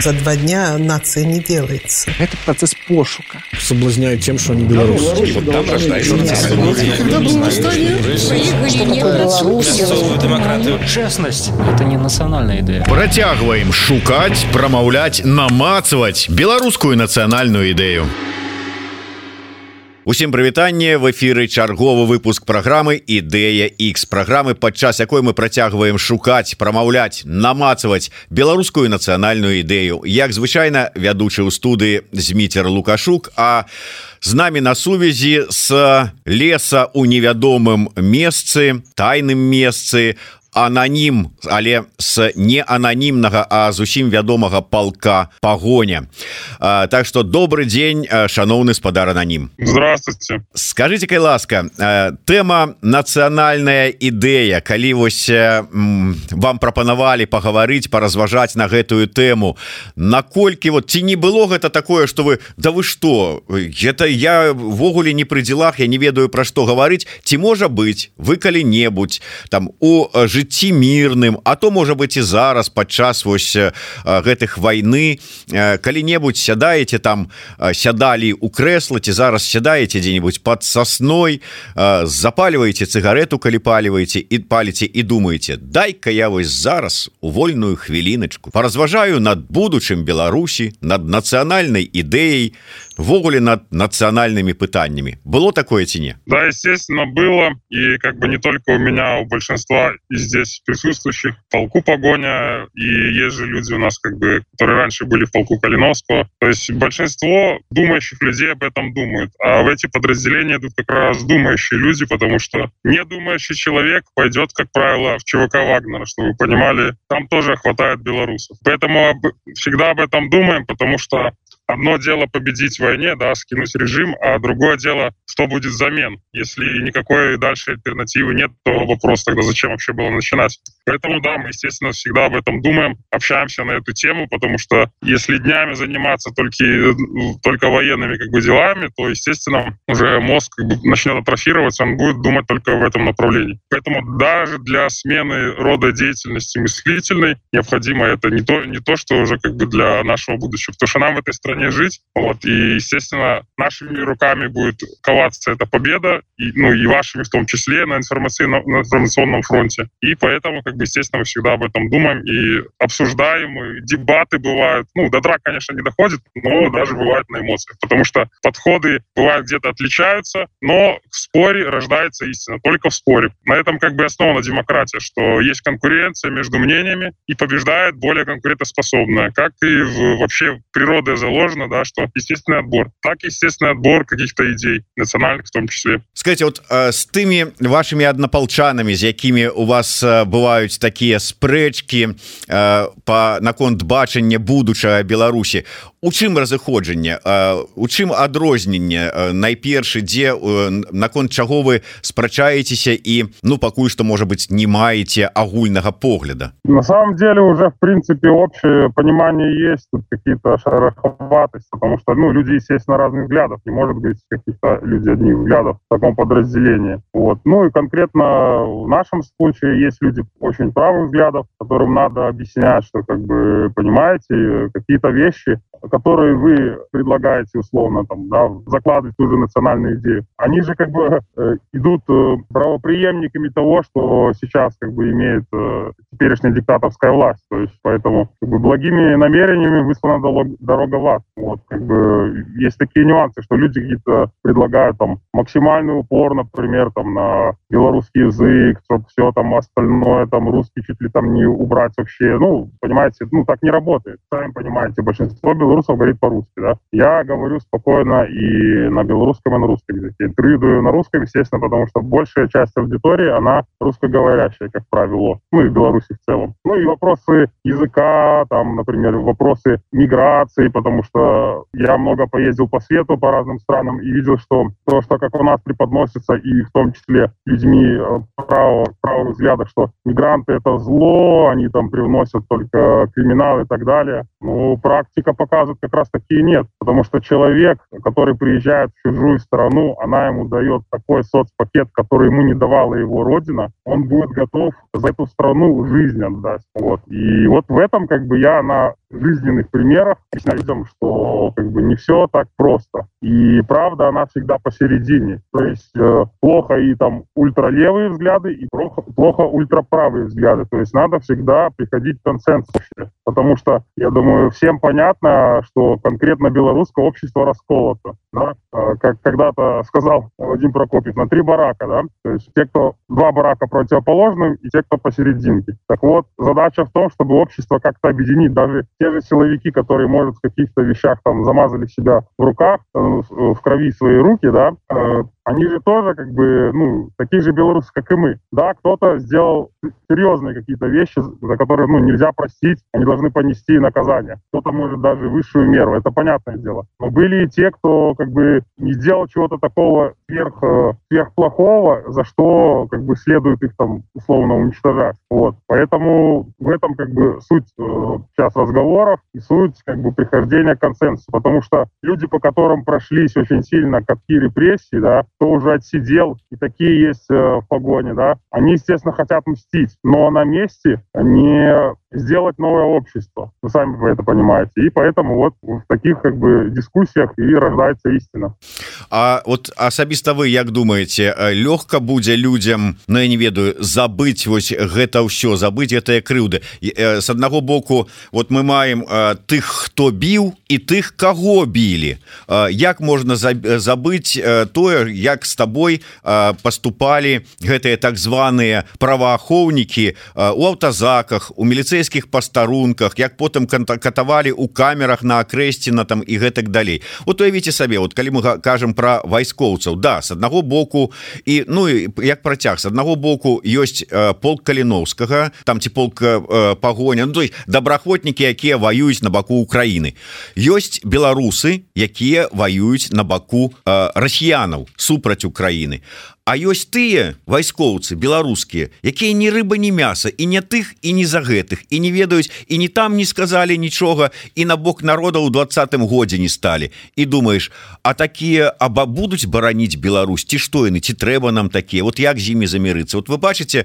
За два дня нация не делается. Это процесс пошука. Соблазняют тем, что они белорусы. Вот там рождается демократию. Честность – это не национальная идея. Протягиваем шукать, промовлять, намацывать белорусскую национальную идею. Усім прывітанне в эфиры чарговы выпуск праграмы ідэя X праграмы падчас якой мы працягваем шукаць прамаўляць намацаваць беларускую нацыянальную ідэю як звычайна вядучы ў студыі зміцер лукашук а з намі на сувязі с леса у невядомым месцы тайным месцы ананім але с не ананімнага а зусім вядомага полка погоня Так что добрый день шаноўны спадар ананім здравствуйте. Скажите кай ласка тэма нацыянальная ідэя калі вось вам прапанавалі пагаварыць поразважаць на гэтую тэму наколькі вот ці не было гэта такое что вы да вы что это я ввогуле не пры делах я не ведаю пра што гаварыць ці можа быть вы калі-небудзь там у жыцці жыцці мірным а то можа быть і зараз падчас вось гэтых войны калі-небудзь сядаеце там сядалі у крэсла ці зараз сядаеце дзе-нибудь под сосной запаливаеце цыгарету калі паліваеце і паліце і думаеце дай-ка я вось зараз у вольную хвіліначку поразважаю над будучым Беларусі над нацыянальнай ідэяй ввогуле над нацыянальными пытаннями было такое ці да естественно было. И как бы не только у меня у большинства и здесь присутствующих. Полку погоня и есть же люди у нас как бы которые раньше были в полку калиновского. То есть большинство думающих людей об этом думают. А в эти подразделения идут как раз думающие люди потому что не думающий человек пойдет как правило в чвк вагнера чтобы вы понимали. Там тоже хватает белорусов. Поэтому всегда об этом думаем потому что одно дело победить в войне, да, скинуть режим, а другое дело, что будет взамен. Если никакой дальше альтернативы нет, то вопрос тогда зачем вообще было начинать. Поэтому, да, мы, естественно, всегда об этом думаем, общаемся на эту тему, потому что если днями заниматься только, только военными как бы делами, то, естественно, уже мозг как бы начнет атрофироваться, он будет думать только в этом направлении. Поэтому даже для смены рода деятельности мыслительной необходимо это не то, не то что уже как бы для нашего будущего. Потому что нам в этой стране не жить. Вот. И, естественно, нашими руками будет коваться эта победа, и, ну и вашими в том числе на, информационном, на информационном фронте. И поэтому, как бы, естественно, мы всегда об этом думаем и обсуждаем, и дебаты бывают. Ну, до драк, конечно, не доходит, но даже бывает на эмоциях. Потому что подходы бывают где-то отличаются, но в споре рождается истина, только в споре. На этом как бы основана демократия, что есть конкуренция между мнениями и побеждает более конкурентоспособная, как и в, вообще природа заложена важно, да, что естественный отбор. Так, естественный отбор каких-то идей, национальных в том числе. Скажите, вот э, с теми вашими однополчанами, с якими у вас э, бывают такие спрэчки э, по наконт бачання будучага Беларусі, у чым разыходжанне? У чым адрозненне? Найпершы дзе наконт чаго вы спрачаецеся і ну пакуль что может быть не маеце агульнага погляда? На самом деле уже в принципе общее понимание есть тут какие-то шероховатости потому что ну люди естественно разных взглядов не может быть каких-то людей одних взглядов в таком подразделении. Вот. Ну и конкретно в нашем случае есть люди очень правых взглядов которым надо объяснять что как бы понимаете какие-то вещи которые вы предлагаете условно там, да, закладывать ту же национальную идею, они же как бы э, идут э, правоприемниками того, что сейчас как бы имеет э, теперешняя диктаторская власть. То есть поэтому как бы, благими намерениями выслана дорога в ад. Вот, как бы, есть такие нюансы, что люди какие-то предлагают там максимальный упор, например, там на белорусский язык, чтобы все там остальное, там русский чуть ли там не убрать вообще. Ну, понимаете, ну так не работает. Сами понимаете, большинство белорусов говорит по-русски, да. Я говорю спокойно и на белорусском, и на русском языке. Интервью на русском, естественно, потому что большая часть аудитории, она русскоговорящая, как правило. Ну и в Беларуси в целом. Ну и вопросы языка, там, например, вопросы миграции, потому что я много поездил по свету, по разным странам и видел, что то, что как у нас преподносится, и в том числе людьми э, правого, правого взгляда, что мигранты это зло, они там привносят только криминал и так далее. Ну, практика пока показывают как раз такие нет. Потому что человек, который приезжает в чужую страну, она ему дает такой соцпакет, который ему не давала его родина, он будет готов за эту страну жизнь отдать. Вот. И вот в этом как бы я на жизненных примерах объясняю людям, что как бы не все так просто. И правда, она всегда посередине. То есть э, плохо и там ультралевые взгляды, и плохо, плохо ультраправые взгляды. То есть надо всегда приходить к консенсусу. Потому что, я думаю, всем понятно, что конкретно белорусское общество расколото. Да? Э, как когда-то сказал Вадим Прокопьев, на три барака. Да? То есть те, кто два барака противоположным, и те, кто посерединке. Так вот, задача в том, чтобы общество как-то объединить. Даже те же силовики, которые, может, в каких-то вещах там замазали себя в руках, э, в крови свои руки, да, э, они же тоже как бы, ну, такие же белорусы, как и мы. Да, кто-то сделал серьезные какие-то вещи, за которые, ну, нельзя простить, они должны понести наказание. Кто-то может даже высшую меру, это понятное дело. Но были и те, кто как бы не сделал чего-то такого сверх, э, сверхплохого, за что как бы следует их там условно уничтожать. Вот. Поэтому в этом как бы суть э, сейчас разговоров и суть как бы прихождения к консенсусу. Потому что люди, по которым прошлись очень сильно катки репрессий, да, кто уже отсидел, и такие есть э, в погоне, да, они, естественно, хотят мстить, но на месте не сделать новое общество. Вы сами это понимаете. И поэтому вот в таких как бы дискуссиях и рождается истина. А вот асабіста вы як думаете лёгка будзе людям но ну, я не ведаю забыть вось гэта ўсё забыть гэтыя крыўды э, с аднаго боку вот мы маем э, тых хто біў і тых каго білі э, як можна забыть тое як с тобой поступали гэтыя так званыя праваахоўнікі у аўтазаках у міліцэ паліцейскіх пастарунках як потым катавалі у камерах на акрэсціна там і гэтак далей. Вот уявіце сабе вот калі мы кажам про вайскоўцаў да с аднаго боку і ну і як працяг с аднаго боку ёсць э, полк каліновскага там ці полк э, пагоня ну, той добраахвотнікі якія воююць на баку Украіны. Ёсць беларусы якія воююць на баку э, расіянаў супраць Украіны А ёсць тыя вайскоўцы беларускія якія ні рыба не мяса і не тых і не за гэтых і не ведаюць і не там не сказалі нічога і на бок народа ў двадцатым годзе не сталі. І думаешь а такія аба будуць бараніць Беларусь ці што яны ці трэба нам такія? Вот як з імі замірыцца? Вот вы бачыце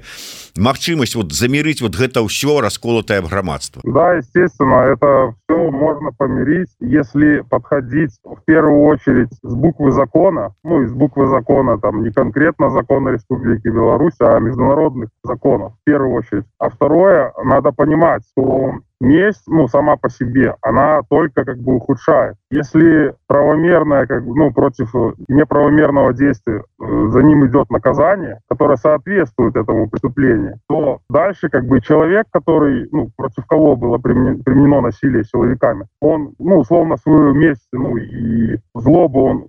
магчымасць вот замірыць вот гэта ўсё расколатае грамадства? Да естественно это все можно помирить если подходить в первую очередь с буквы закона ну из буквы закона там не конкретно закона Республики Беларусь, а международных законов в первую очередь. А второе, надо понимать, что месть, ну, сама по себе, она только как бы ухудшает. Если правомерное, как бы, ну, против э, неправомерного действия э, за ним идет наказание, которое соответствует этому преступлению, то дальше как бы человек, который, ну, против кого было применено насилие силовиками, он, ну, условно, свою месть, ну, и злобу он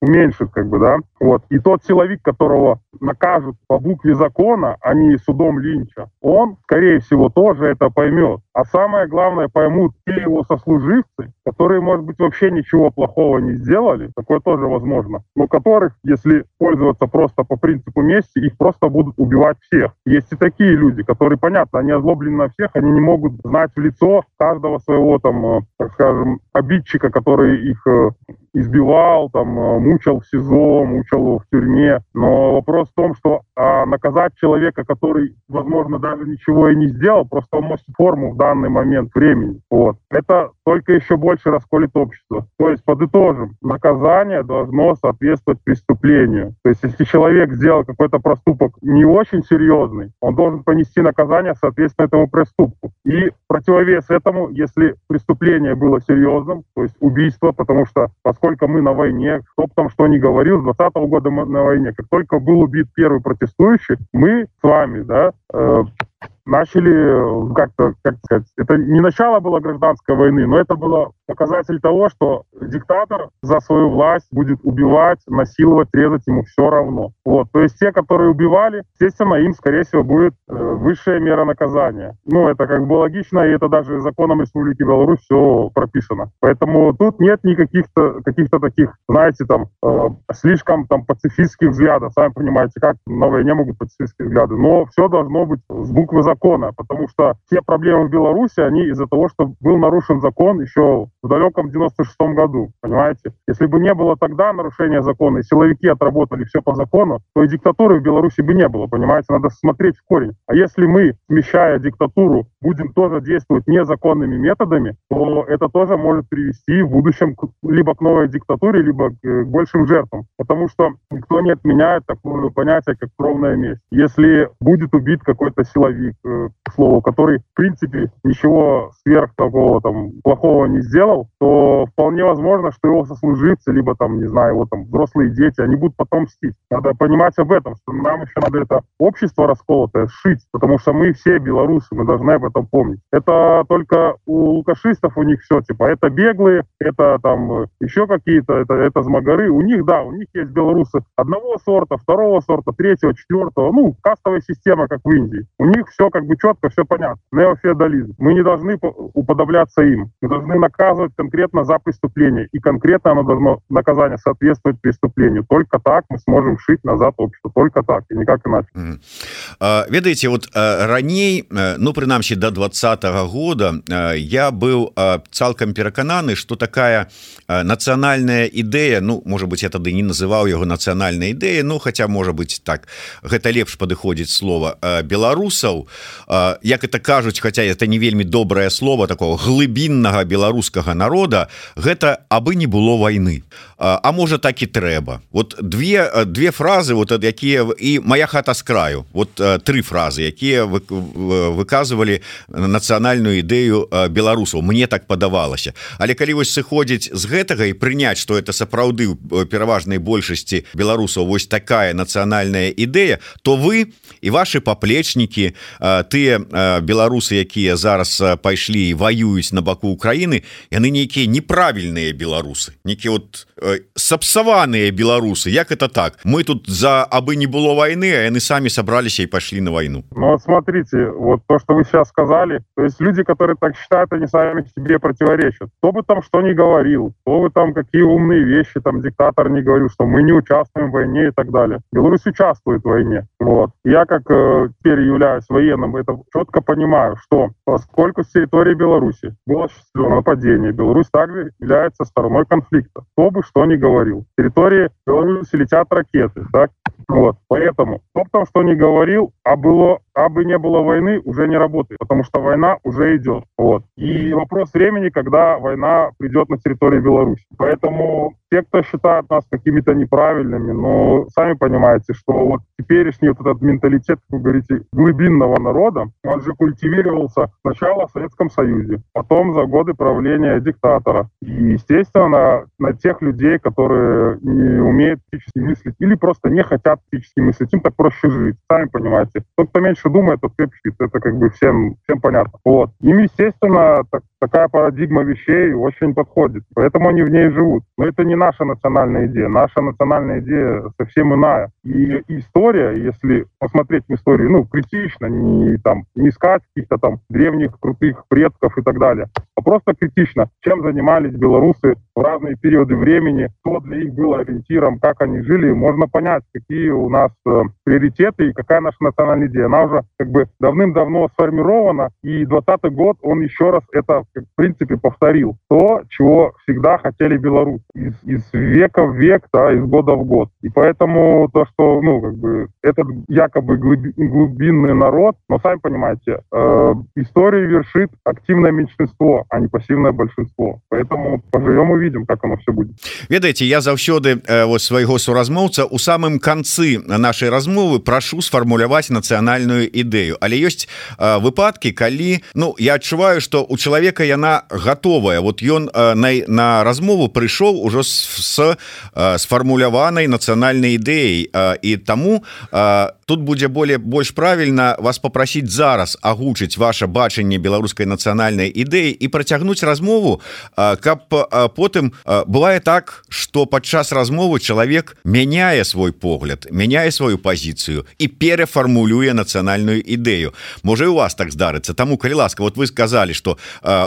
уменьшит, как бы, да, вот. И тот силовик, которого накажут по букве закона, а не судом Линча, он, скорее всего, тоже это поймет. А самое главное, поймут те его сослуживцы, которые, может быть, вообще ничего плохого не сделали, такое тоже возможно, но которых, если пользоваться просто по принципу мести, их просто будут убивать всех. Есть и такие люди, которые, понятно, они озлоблены на всех, они не могут знать в лицо каждого своего, там, э, так скажем, обидчика, который их э, избивал, там, э, мучил в СИЗО, мучил в тюрьме. Но вопрос в том, что а, наказать человека, который, возможно, даже ничего и не сделал, просто он носит форму в данный момент времени. Вот. Это только еще больше расколет общество. То есть, подытожим, наказание должно соответствовать преступлению. То есть, если человек сделал какой-то проступок не очень серьезный, он должен понести наказание соответственно этому проступку. И противовес этому, если преступление было серьезным, то есть убийство, потому что поскольку мы на войне, кто бы там что ни говорил, с 20 -го года мы на войне, как только был убит первый протестующий, мы с вами, да, э, начали как-то, как сказать, это не начало было гражданской войны, но это было показатель того, что диктатор за свою власть будет убивать, насиловать, резать ему все равно. Вот. То есть те, которые убивали, естественно, им, скорее всего, будет э, высшая мера наказания. Ну, это как бы логично, и это даже законом Республики Беларусь все прописано. Поэтому тут нет никаких-то каких-то таких, знаете, там, э, слишком там пацифистских взглядов. Сами понимаете, как на войне могут пацифистские взгляды. Но все должно быть с буквы буквы закона, потому что все проблемы в Беларуси, они из-за того, что был нарушен закон еще в далеком 96 году, понимаете? Если бы не было тогда нарушения закона, и силовики отработали все по закону, то и диктатуры в Беларуси бы не было, понимаете? Надо смотреть в корень. А если мы, смещая диктатуру, будем тоже действовать незаконными методами, то это тоже может привести в будущем либо к новой диктатуре, либо к, к большим жертвам. Потому что никто не отменяет такое понятие, как кровная месть. Если будет убит какой-то силовик, э, к слову, который, в принципе, ничего сверх такого там плохого не сделал, то вполне возможно, что его сослуживцы, либо там, не знаю, его там взрослые дети, они будут потом мстить. Надо понимать об этом, что нам еще надо это общество расколотое сшить, потому что мы все белорусы, мы должны об этом помнить. Это только у лукашистов у них все, типа, это беглые, это там еще какие-то, это, это змагары. У них, да, у них есть белорусы одного сорта, второго сорта, третьего, четвертого, ну, кастовая система, как в Индии. У них все как бы четко, все понятно. Неофеодализм. Мы не должны уподобляться им. Мы должны наказывать конкретно за преступление. И конкретно оно должно, наказание соответствовать преступлению. Только так мы сможем шить назад общество. Только так, и никак иначе. Mm а, ведаеце вот раней ну прынамсі до двадцатого года я быў цалкам перакананы что такая нацыянальная ідэя ну может быть я тады не называў яго нацыянальнай ідэі Ну хотя может быть так гэта лепш падыходзіць слова беларусаў як это кажуць хотя это не вельмі добрае слово такого глыбіннага беларускага народа гэта абы не было войны А можа так і трэба. Вот две две фразы вот ад якія і моя хата с краю вот три фразы якія вы выказывалі нацыянальную ідэю беларусаў. Мне так падавалася. Але калі вось сыходзіць з гэтага і прыняць что это сапраўды пераважнай большасці беларусаў вось такая нацыянальная ідэя то вы і ваши паплечнікі тыя беларусы якія зараз пайшлі і воююць на баку Украіны яны нейкія неправільныя беларусы некі вот сапсаваныя беларусы. Як это так? Мы тут за абы не было войны а яны самі сабраліся і пашлі на войну Ну вот смотрите вот то что вы сейчас сказали то есть люди которые так считают они сами себе противоречат. Кто бы там что ни говорил кто вы там какие умные вещи там диктатор не говорил что мы не участвуем в войне и так далее. Беларусь участвует в войне. Вот. Я как э, теперь являюсь военным. Это четко понимаю что поскольку с территории Беларуси было осуществлено нападение Беларусь также является стороной конфликта кто бы что ни говорил. Территории Беларуси летят ракеты так? Вот поэтому кто там что не говорил а было а бы не было войны уже не работает потому что война уже идет вот. И вопрос времени когда война придет на территорию Беларуси. Поэтому те кто считает нас какими-то неправильными но сами понимаете что вот теперешний вот этот менталитет вы говорите глубинного народа он же культивировался сначала в Советском Союзе потом за годы правления диктатора. И естественно на, на тех людей которые не умеют мыслить или просто не хотят мыслить им так проще жить. Сами понимаете. Тот кто меньше думает тот крепче это как бы всем всем понятно. Вот. Им естественно так, такая парадигма вещей очень подходит. Поэтому они в ней живут. Но это не наша национальная идея. Наша национальная идея совсем иная. И история если посмотреть в историю ну критично не там не искать каких-то там древних крутых предков и так далее а просто критично чем занимались белорусы в разные периоды времени что для их было ориентиром как они жили можно понять какие у нас э, приоритеты и какая наша национальная идея. Она уже как бы давным-давно сформирована и 20 год он еще раз это в принципе повторил. То чего всегда хотели беларусы из, из века в век да, из года в год. И поэтому то что ну как бы этот якобы глубинный народ но сами понимаете э, историю вершит активное меньшинство а не пассивное большинство. Поэтому поживем увидим как оно все будет. Ведаете я заўсёды э, вот свайго суразмоўца у самым концы нашай размовы прошу сфармуляваць нацыянальную ідэю. Але ёсць э, выпадки калі ну я адчуваю что у человека яна готовая вот ён э, на, на размову прыйшоў ужо с, с сфармуляванай нацыянальнай ідэей і таму тут будзе более больш правильно вас попросить зараз агучыць ваше бачанне беларускай нацыянальнай ідэі і працягнуць размову каб потым бывае так что падчас размовы чалавек мяняе свой погляд мяняе сваю позіцыю і перафармулюе нацыянальную ідэю можа у вас так здарыцца таму калі ласка вот вы сказали что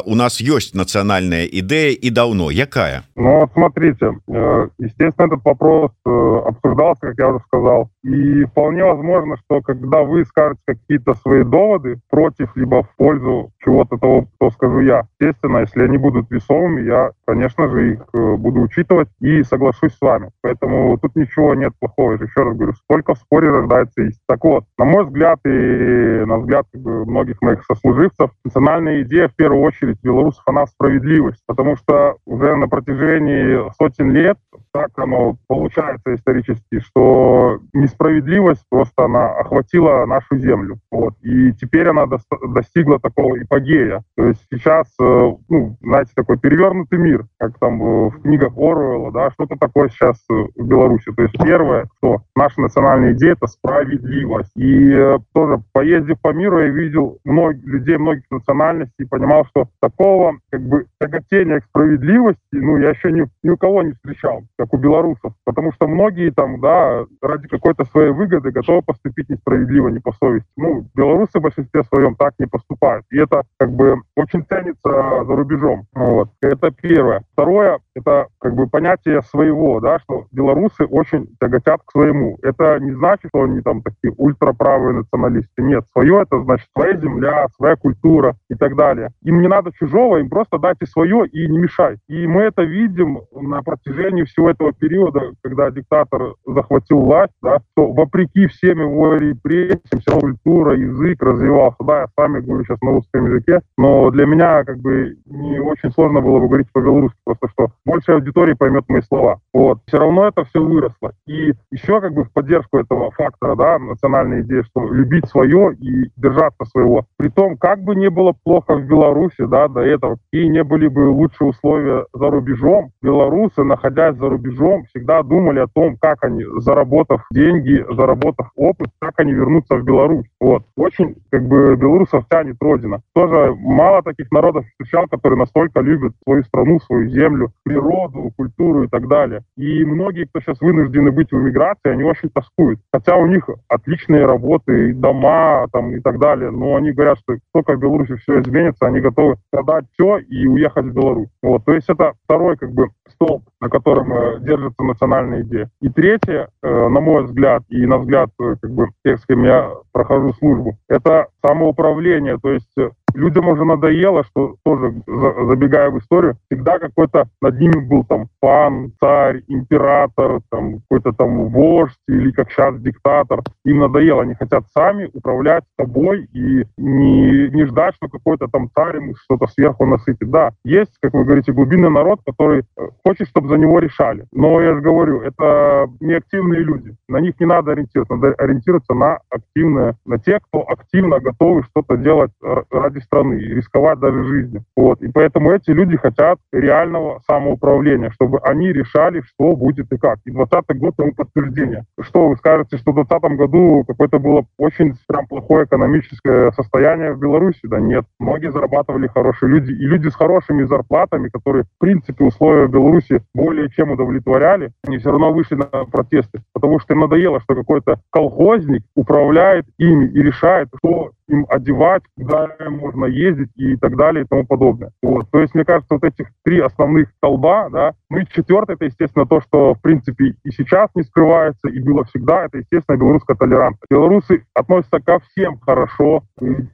у нас ёсць нацыянальная ідэя і даўно якая ну, смотрите, э, естественно, этот вопрос э, обсуждался, как я уже сказал, и вполне возможно, что когда вы скажете какие-то свои доводы против либо в пользу чего-то того, что скажу я, естественно, если они будут весомыми, я, конечно же, их э, буду учитывать и соглашусь с вами. Поэтому тут ничего нет плохого. Я еще раз говорю, столько в споре рождается истина. Так вот, на мой взгляд и на взгляд как бы, многих моих сослуживцев, национальная идея в первую очередь белорусов, она справедливость. Потому что уже на протяжении сотен лет так оно получается исторически, что несправедливость просто она охватила нашу землю. Вот. И теперь она достигла такого апогея. То есть сейчас, э, ну, знаете, такой перевернутый мир, как там э, в книгах Оруэлла, да, что-то такое сейчас э, в Беларуси. То есть первое, что наша национальная идея — это справедливость. И тоже, поездив по миру, я видел много, людей многих национальностей и понимал, что такого как бы тяготения к справедливости, ну, я еще ни, ни у кого не встречал как у белорусов. Потому что многие там, да, ради какой-то своей выгоды готовы поступить несправедливо, не по совести. Ну, белорусы в большинстве своем так не поступают. И это как бы очень ценится за рубежом. Вот. Это первое. Второе, это как бы понятие своего, да, что белорусы очень тяготят к своему. Это не значит, что они там такие ультраправые националисты. Нет, свое это значит своя земля, своя культура и так далее. Им не надо чужого, им просто дайте свое и не мешай. И мы это видим на протяжении всего этого периода, когда диктатор захватил власть, да, то вопреки всем его репрессиям, вся культура, язык развивался. Да, я с вами говорю сейчас на русском языке, но для меня как бы не очень сложно было бы говорить по-белорусски, просто что больше аудитории поймет мои слова. Вот. Все равно это все выросло. И еще как бы в поддержку этого фактора, да, национальной идеи, что любить свое и держаться своего. При том, как бы не было плохо в Беларуси, да, до этого, какие не были бы лучшие условия за рубежом, белорусы, находясь за рубежом, всегда думали о том, как они, заработав деньги, заработав опыт, как они вернутся в Беларусь. Вот. Очень, как бы, белорусов тянет Родина. Тоже мало таких народов встречал, которые настолько любят свою страну, свою землю, природу, культуру и так далее. И многие, кто сейчас вынуждены быть в эмиграции, они очень тоскуют. Хотя у них отличные работы, дома там, и так далее. Но они говорят, что только в Беларуси все изменится, они готовы продать все и уехать в Беларусь. Вот. То есть это второй как бы столб, на котором э, держится национальная идея. И третье, э, на мой взгляд, и на взгляд э, как бы тех, с кем я прохожу службу, это самоуправление. То есть людям уже надоело, что тоже, забегая в историю, всегда какой-то над ними был там пан, царь, император, там какой-то там вождь или как сейчас диктатор. Им надоело, они хотят сами управлять собой и не, не ждать, что какой-то там царь им что-то сверху насытит. Да, есть, как вы говорите, глубинный народ, который э, хочет, чтобы за него решали. Но я же говорю, это не активные люди. На них не надо ориентироваться. Надо ориентироваться на активные, на тех, кто активно готовы что-то делать ради страны и рисковать даже жизнью. Вот. И поэтому эти люди хотят реального самоуправления, чтобы они решали, что будет и как. И 20 год тому подтверждение. Что вы скажете, что в 2020 году какое-то было очень прям плохое экономическое состояние в Беларуси? Да нет. Многие зарабатывали хорошие люди. И люди с хорошими зарплатами, которые, в принципе, условия в Беларуси более чем удовлетворяли, они все равно вышли на протесты. Потому что им надоело, что какой-то колхозник управляет ими и решает, что им одевать, куда можно ездить и так далее и тому подобное. Вот. То есть, мне кажется, вот этих три основных столба, да, ну и четвертое, это, естественно, то, что, в принципе, и сейчас не скрывается, и было всегда, это, естественно, белорусская толерантность. Белорусы относятся ко всем хорошо,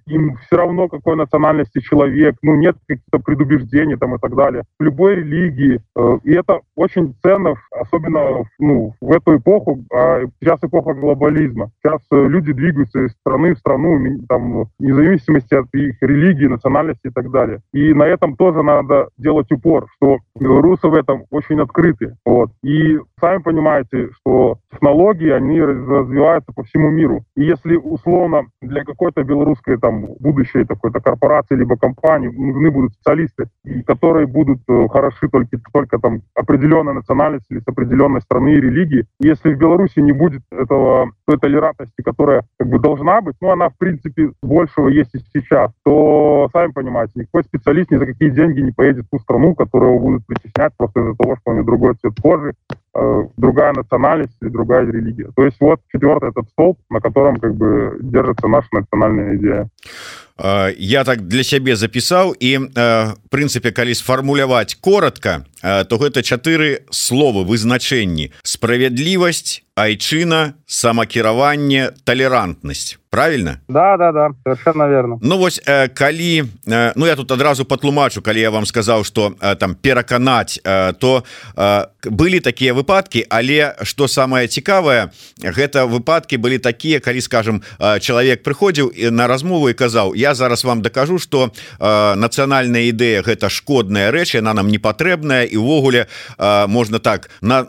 им все равно, какой национальности человек, ну, нет каких-то предубеждений там и так далее. В любой религии, э, и это очень ценно, особенно ну, в эту эпоху, а сейчас эпоха глобализма. Сейчас э, люди двигаются из страны в страну, там, там, вне зависимости от их религии, национальности и так далее. И на этом тоже надо делать упор, что белорусы в этом очень открыты. Вот. И сами понимаете, что технологии, они развиваются по всему миру. И если условно для какой-то белорусской там будущей такой-то корпорации либо компании нужны будут специалисты, которые будут э, хороши только, только там определенной национальности или с определенной страны и религии, если в Беларуси не будет этого, той толерантности, которая как бы должна быть, ну она в принципе большего есть и сейчас, то, сами понимаете, никакой специалист ни за какие деньги не поедет в ту страну, которую будут притеснять просто из-за того, что у него другой цвет кожи, другая национальность или другая религия. То есть вот четвертый этот столб, на котором как бы держится наша национальная идея. Я так для сябе запісаў і прынцыпе калі сфармуляваць коротко то гэта чатыры словы вызначэнні справядлівасць айчына самакіраванне толерантнасць правильно да да да совершенно верно Ну вось э, калі э, ну я тут адразу патлумачу калі я вам сказаў что э, там пераканаць э, то э, былі такія выпадки але что самое цікавае гэта выпадки былі такія калі скажем э, чалавек прыходзіў на размову і казаў я зараз вам дакажу что нацыянальная ідэя гэта шкодная рэч она нам не патрэбная і увогуле можна так на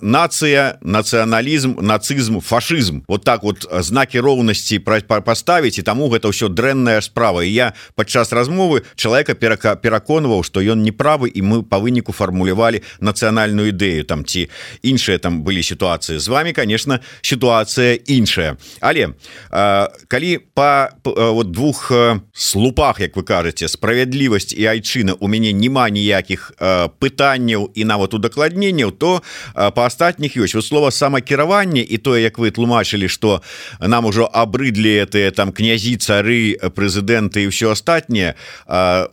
нацыя нацыяналізм нацызм фашизм вот так вот знаки роўнасці паставіць і таму гэта ўсё дрэнная справа. І я падчас размовы чалавека перака пераконваў что ён неправы і мы па выніку фармулявалі нацыянальную ідэю там ці іншыя там былі сітуацыі з вами конечно сітуацыя іншая. Але э, калі по вот двух слупах Як вы кажаце справядлівасць і айчына у мяне няма ніякіх э, пытанняў і нават удакладненняў то э, па астатніх ёсць. Вот слова самакіраванне і тое як вы тлумачылі что нам ужо абрыдлі это там князі цары прэзідэнты і ўсё астатняе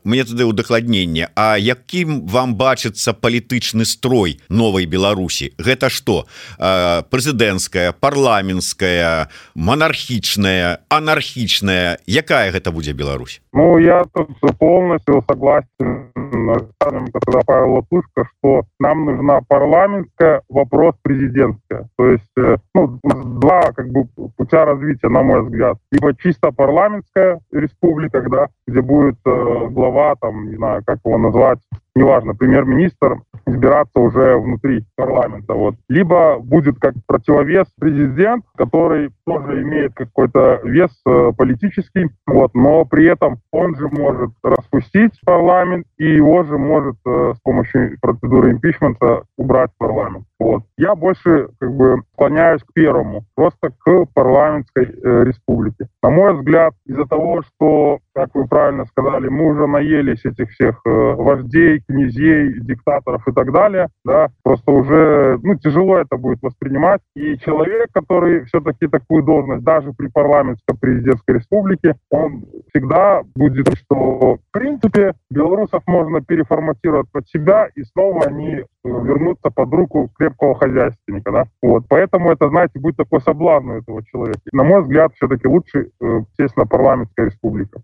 мне тады удакладненне. А якім вам бачыцца палітычны строй новой Беларусі Гэта что прэзідэнцкая парламенская монархічная анархічная. Якая гэта будзе Беларусь? Ну я тут полностью согласен когда Павел Латушка, что нам нужна парламентская, вопрос президентская. То есть э, ну, два как бы путя развития, на мой взгляд. Либо чисто парламентская республика, да, где будет э, глава, там, не знаю, как его назвать, неважно, премьер-министр избираться уже внутри парламента. Вот. Либо будет как противовес президент, который тоже имеет какой-то вес э, политический, вот, но при этом он же может распустить парламент и его же может э, с помощью процедуры импичмента убрать парламент. Вот. Я больше как бы склоняюсь к первому, просто к парламентской э, республике. На мой взгляд, из-за того, что, как вы правильно сказали, мы уже наелись этих всех э, вождей, князей, диктаторов и так далее, да, просто уже ну, тяжело это будет воспринимать. И человек, который все-таки такую должность, даже при парламентской президентской республике, он всегда будет, что в принципе белорусов можно переформатировать под себя, и снова они вернуться под руку крепкого хозяйственника, да. Вот, поэтому это, знаете, будет такой соблазн у этого человека. На мой взгляд, все-таки лучше, э, естественно, парламентская республика.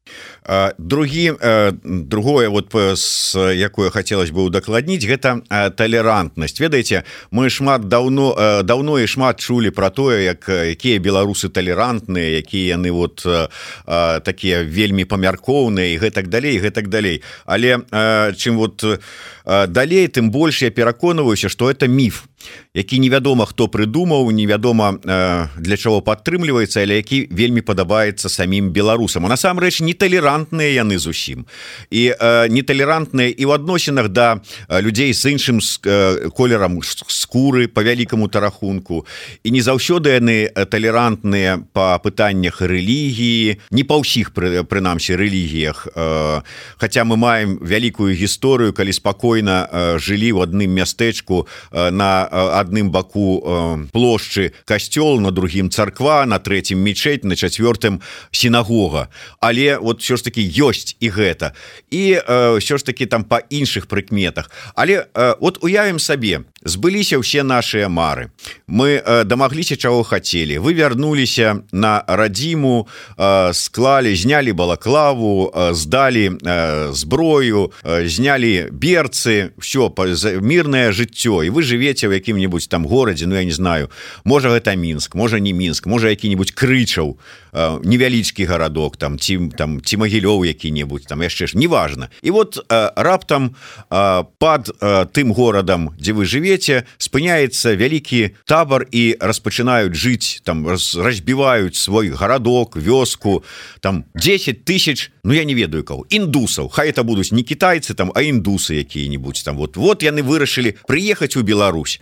Другим, э, другое, вот, э, с якое хацелось бы удакладніць, гэта талерантнасць. Ведаеце, мы шмат даўно, даўно і шмат чулі пра тое, як якія беларусы талерантныя, якія яны вот такія вельмі памяркоўныя і гэтак далей, гэтак далей. Але чым вот далей, тым больш я пера пераконваюся что это міф які невядома хто прыдумаў невядома э, для чаго падтрымліваецца але які вельмі падабаецца самім беларусам. А насамрэч неталерантныя яны зусім. І э, неталерантныя і ў адносінах да людзей з іншым э, колерам скуры по вялікаму тарахунку. І не заўсёды яны талерантныя по пытаннях рэлігіі не па ўсіх пры, прынамсі рэлігіях э, Хаця мы маем вялікую гісторыю калі спакойна э, жылі ў адным мястэчку э, на адным баку плошчы касцёл на другім царква на третьем мечеть на четвертым сінагога. Але вот все ж таки ёсць і гэта. І все ж таки там по іншых прыкметах. Але вот уявім сабе збыліся ўсе наши мары. Мы дамагліся чаго хотели вы вярнуліся на радзіму склалі знялі балаклаву здалі зброю знялі берцы все мирное жыццё. І вы живете в якім-нибудь там горадзе Ну я не знаю можа гэта мінск можа не мінск можа які-нибудь крычаў э, невялічкі гарадок там ці там ці магілёў які-небудзь там яшчэ ж неважно і вот э, раптам э, под э, тым горадам дзе вы живвеце спыняецца вялікі табор і распачынаюць жыць там раз, разбіваюць свой гарадок вёску там 10 тысяч Ну я не ведаю кого індусаў. Хай это будуць не китайцы там а індусы якія-нибудь там вот вот яны вырашылі прыехаць у Беларусь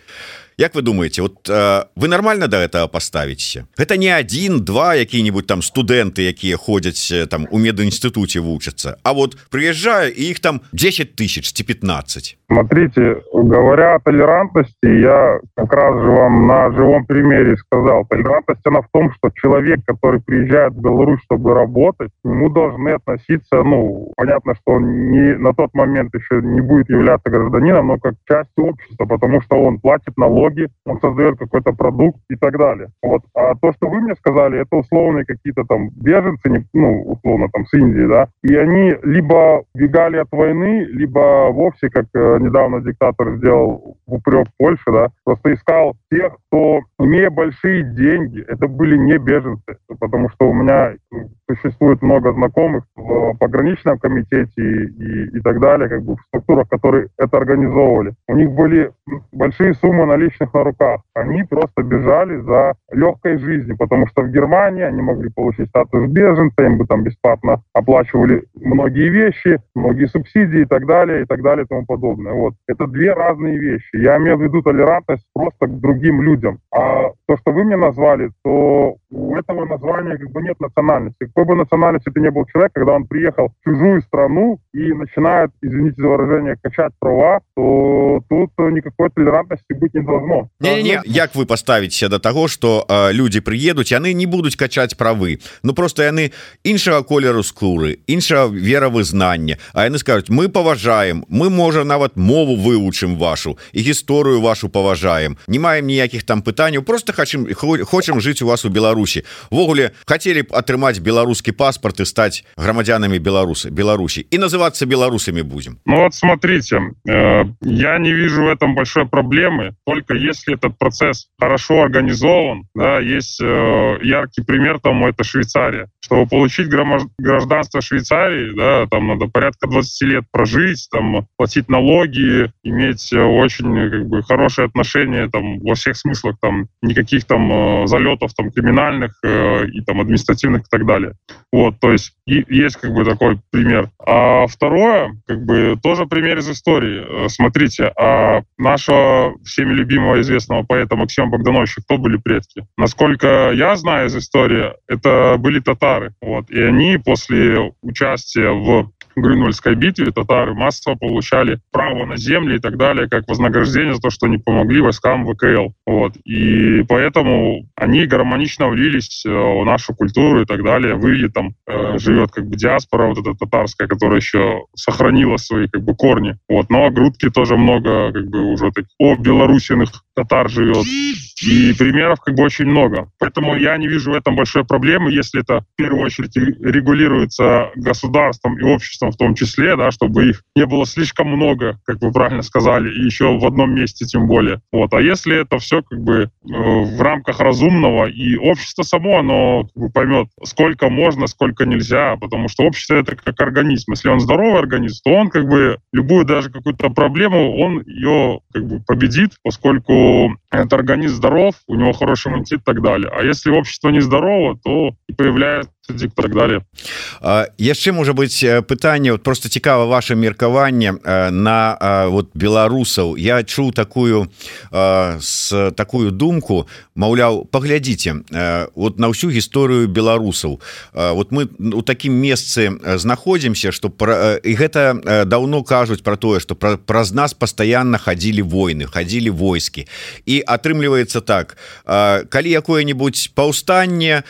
Як вы думаете вот вы нормально до этого поставіце это не один два які-нибудь там студэнты якія ходзяць там у медінстытуце вучацца А вот приезжаю і іх там 10 тысяч ці 15 Смотрите, говоря о толерантности, я как раз же вам на живом примере сказал. Толерантность она в том, что человек, который приезжает в Беларусь, чтобы работать, к нему должны относиться, ну, понятно, что он не, на тот момент еще не будет являться гражданином, но как часть общества, потому что он платит налоги, он создает какой-то продукт и так далее. Вот. А то, что вы мне сказали, это условные какие-то там беженцы, ну, условно, там, с Индии, да, и они либо бегали от войны, либо вовсе, как э, недавно диктатор сделал упрек Польше, да, просто искал тех, кто, имея большие деньги, это были не беженцы, потому что у меня существует много знакомых в пограничном комитете и, и так далее, как бы в структурах, которые это организовывали. У них были большие суммы наличных на руках. Они просто бежали за легкой жизнью, потому что в Германии они могли получить статус беженца, им бы там бесплатно оплачивали многие вещи, многие субсидии и так далее, и так далее, и тому подобное. Вот. Это две разные вещи. Я имею в виду толерантность просто к другим людям. А то, что вы мне назвали, то у этого названия как бы нет национальности. Какой бы национальности ты не был человек, когда он приехал в чужую страну и начинает, извините за выражение, качать права, то тут никакой толерантности быть не должно. Не-не-не, як вы поставите до того, что э, люди приедут, яны не будут качать правы. Ну просто яны іншага колеру скуры, іншага веравызнання. А яны скажут, мы поважаем, мы, можа, нават мову вывучым вашу і гісторыю вашу паважаем. Не маем ніякіх там пытанняў, просто хочам, хочам жыць у вас у Беларусі. Ввогуле, хотели б атрымаць беларускі паспорт и стать громадянами Беларуси, Беларуси и называться белорусами будем. Ну вот смотрите, э, я не вижу в этом большой проблемы, только если этот процесс хорошо организован, да, есть э, яркий пример тому, это Швейцария. Чтобы получить гражданство Швейцарии, да, там надо порядка 20 лет прожить, там платить налоги, иметь э, очень как бы хорошие отношения там во всех смыслах, там никаких там э, залетов там криминальных э, и там административных и так далее. Вот, то есть и есть как бы такой пример. А второе, как бы тоже пример из истории. Смотрите, а нашего всеми любимого известного поэта Максима Богдановича кто были предки? Насколько я знаю из истории, это были татары. Вот. И они после участия в Грюнвальдской битве татары массово получали право на земли и так далее, как вознаграждение за то, что они помогли войскам ВКЛ. Вот. И поэтому они гармонично влились э, в нашу культуру и так далее. В Илье там э, живет как бы диаспора вот эта татарская, которая еще сохранила свои как бы корни. Вот. Но грудки тоже много как бы уже так, о белорусиных татар живет. И примеров как бы очень много. Поэтому я не вижу в этом большой проблемы, если это в первую очередь регулируется государством и обществом в том числе, да, чтобы их не было слишком много, как вы правильно сказали, и еще в одном месте тем более. Вот. А если это все как бы э, в рамках разумного, и общество само, оно как бы, поймет, сколько можно, сколько нельзя, потому что общество это как организм. Если он здоровый организм, то он как бы любую даже какую-то проблему, он ее как бы победит, поскольку этот организм здоров, у него хороший иммунитет и так далее. А если общество нездорово, то появляется так далее яшчэ можа быть пытанне вот просто цікава ваше меркаванне на вот беларусаў. Я чуў такую с такую думку. Маўляў паглядзіце вот на ўсю гісторыю беларусаў. Вот мы у такім месцы знаходзімся что пра і гэта давно кажуць про тое что праз нас постоянно хадзілі войны хадзілі войскі. І атрымліваецца так калі якое-нибудь паўстанне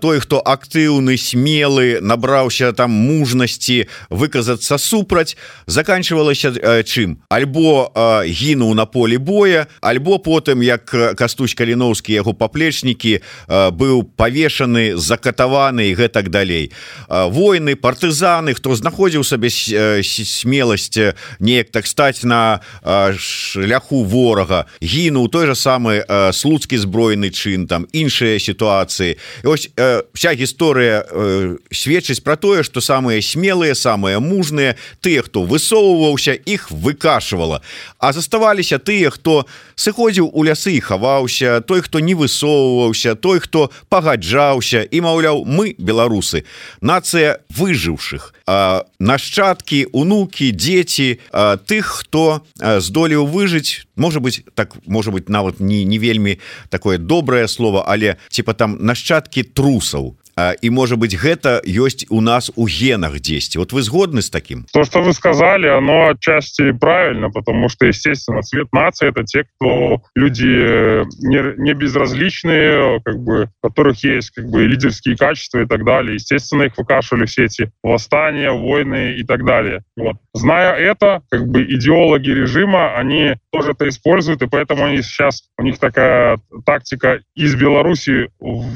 той хто актыўны актыўны смелы набраўся там мужнасці выказацца супраць заканчивалася э, чым альбо э, гінуў на поле боя альбо потым як кастусь каліновскі яго паплечнікі э, быў павешаны закатаваны і гэтак далей. Войны партызаны хто знаходзіў сабе смеласць неяк так стаць на шляху ворага. Гінуў той же самы слуцкі збройны чын там іншыя сітуацыі. Ось вся гісторыя нацыя э, сведчыць про тое что самыя смелыя самыя мужныя тыя хто высоўваўся іх выкашивала а заставаліся тыя хто сыходзіў у лясы хаваўся той хто не высоўваўся той хто пагаджаўся і маўляў мы беларусы нацыя выжыўшых нашчадкі унукі дзеці тых хто здолеў выжыць можа быть так можа быть нават не не вельмі такое добрае слово але типа там нашчадкі трусаў і может быть гэта ёсць у нас у генах 10 вот вы згодны с таким то что вы сказали оно отчасти правильно потому что естественно цвет нации это те кто люди э, не, не безразличные как бы которых есть как бы лидерские качества и так далее. Естественно их выкашивали все эти восстания войны и так далее. Вот. Зная это как бы идеологи режима они тоже это используют и поэтому они сейчас у них такая тактика из беларуси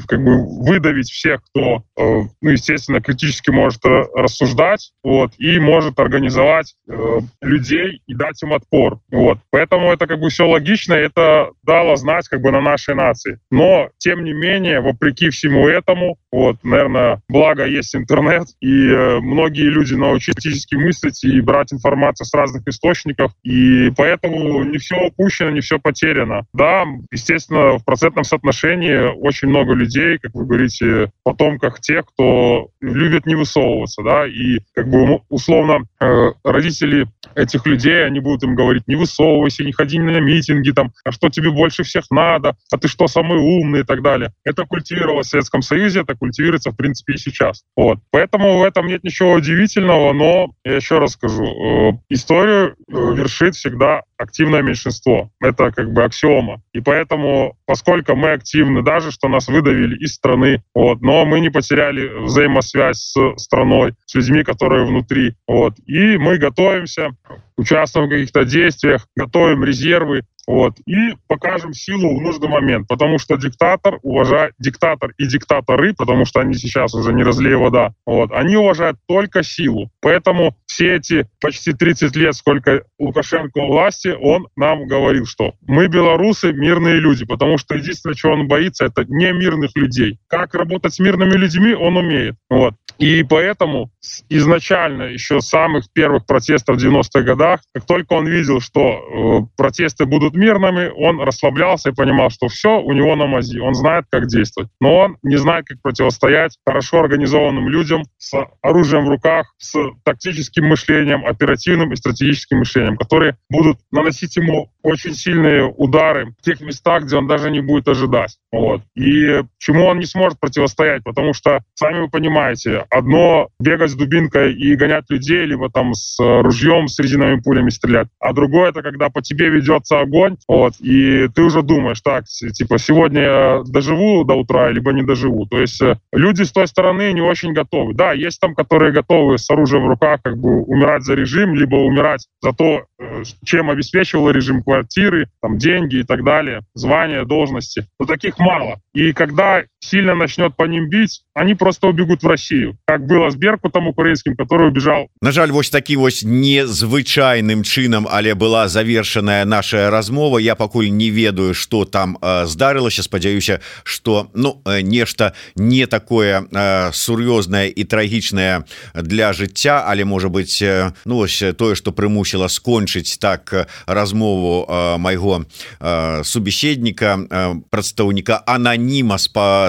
как бы выдавить всех кто, э, ну, естественно, критически может рассуждать, вот, и может организовать э, людей и дать им отпор, вот. Поэтому это как бы все логично, это дало знать как бы на нашей нации. Но, тем не менее, вопреки всему этому, вот, наверное, благо есть интернет, и э, многие люди научились критически мыслить и брать информацию с разных источников, и поэтому не все упущено, не все потеряно. Да, естественно, в процентном соотношении очень много людей, как вы говорите, потомках тех, кто любит не высовываться, да, и как бы условно э, родители этих людей, они будут им говорить, не высовывайся, не ходи на митинги, там, а что тебе больше всех надо, а ты что, самый умный и так далее. Это культивировалось в Советском Союзе, это культивируется, в принципе, и сейчас. Вот. Поэтому в этом нет ничего удивительного, но, я еще раз скажу, э, историю э, вершит всегда активное меньшинство. Это как бы аксиома. И поэтому, поскольку мы активны, даже что нас выдавили из страны, вот, но мы не потеряли взаимосвязь с страной, с людьми, которые внутри. Вот, и мы готовимся, участвуем в каких-то действиях, готовим резервы, вот, и покажем силу в нужный момент, потому что диктатор уважает, диктатор и диктаторы, потому что они сейчас уже не разлей вода, вот, они уважают только силу. Поэтому все эти почти 30 лет, сколько Лукашенко у власти, он нам говорил, что мы белорусы мирные люди, потому что единственное, чего он боится, это не мирных людей. Как работать с мирными людьми, он умеет. Вот. И поэтому изначально, еще с самых первых протестов в 90-х годах, как только он видел, что э, протесты будут мирными, он расслаблялся и понимал, что все у него на мази, он знает, как действовать. Но он не знает, как противостоять хорошо организованным людям с оружием в руках, с тактическим мышлением, оперативным и стратегическим мышлением, которые будут наносить ему очень сильные удары в тех местах, где он даже не будет ожидать. Вот. И чему он не сможет противостоять, потому что, сами вы понимаете, одно бегать с дубинкой и гонять людей, либо там с ружьем, с резиновыми пулями стрелять, а другое это когда по тебе ведется огонь, вот, и ты уже думаешь, так, типа, сегодня я доживу до утра, либо не доживу. То есть э, люди с той стороны не очень готовы. Да, есть там, которые готовы с оружием в руках как бы умирать за режим, либо умирать за то, э, чем обеспечивал режим квартиры, там, деньги и так далее, звания, должности. Но таких мало. И когда сильно начнет по ним бить, они просто убегут в Россию. Как было с Беркутом украинским, который убежал. На жаль, вось такі вось незвычайным чынам, але была завершаная наша размова. Я пакуль не ведаю, что там э, здарылася, спадзяюся, что ну, э, нешта не такое э, сур'ёзнае і трагічнае для жыцця, але можа быть э, ну, ось, тое, што прымусіла скончыць так э, размову э, майго э, субеседніка, э, прадстаўніка ананіма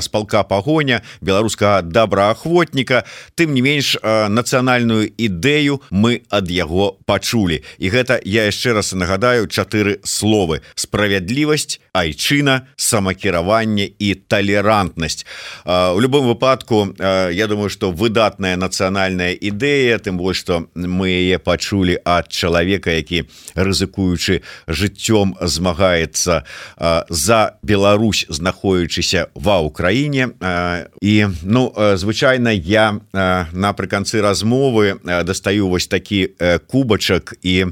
з полка пагоня беларускага добраахвотніка. Тым не менш нацыянальную ідэю мы ад яго пачулі. І гэта я яшчэ раз нагадаю чатыры словы. Справядлівасць айчына самакіраванне і талерантнасць. У любом выпадку я думаю что выдатная нацыянальная ідэя тым больш что мы яе пачулі ад чалавека які рызыкуючы жыццём змагаецца за Беларусь знаходзячыся ва Украіне і ну звычайна я напрыканцы размовы дастаю вось такі кубачак і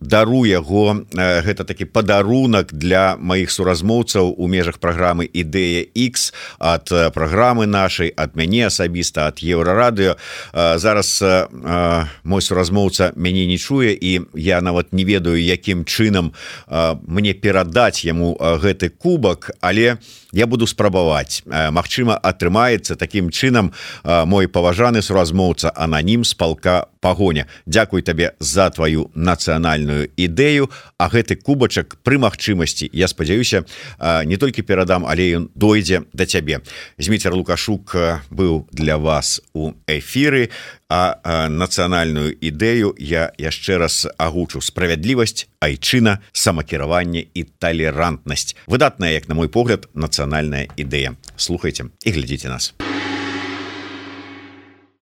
дару яго гэта такі падарунак для маіх суразмоўцаў у межах праграмы ідэя X ад праграмы нашай ад мяне асабіста ад еўрарадыё. Зараз мой суразмоўца мяне не чуе і я нават не ведаю якім чынам мне перадаць яму гэты кубак але я буду спрабаваць паспрабаваць Мачыма атрымаецца таким чынам мой паважаны суразмоўца ананім з палка пагоня. Дякуй табе за твою нацыянальную ідэю. А гэты кубачак пры магчымасці Я спадзяюся не толькі перадам але ён дойдзе да цябе. Зміцер лукашук быў для вас у эфіры. А нацыянальную ідэю я яшчэ раз агучу. Справядлівасць айчына самакіраванне і талерантнасць. Выдатная як на мой погляд нацыянальная ідэя. Слухайте і глядзіце нас. у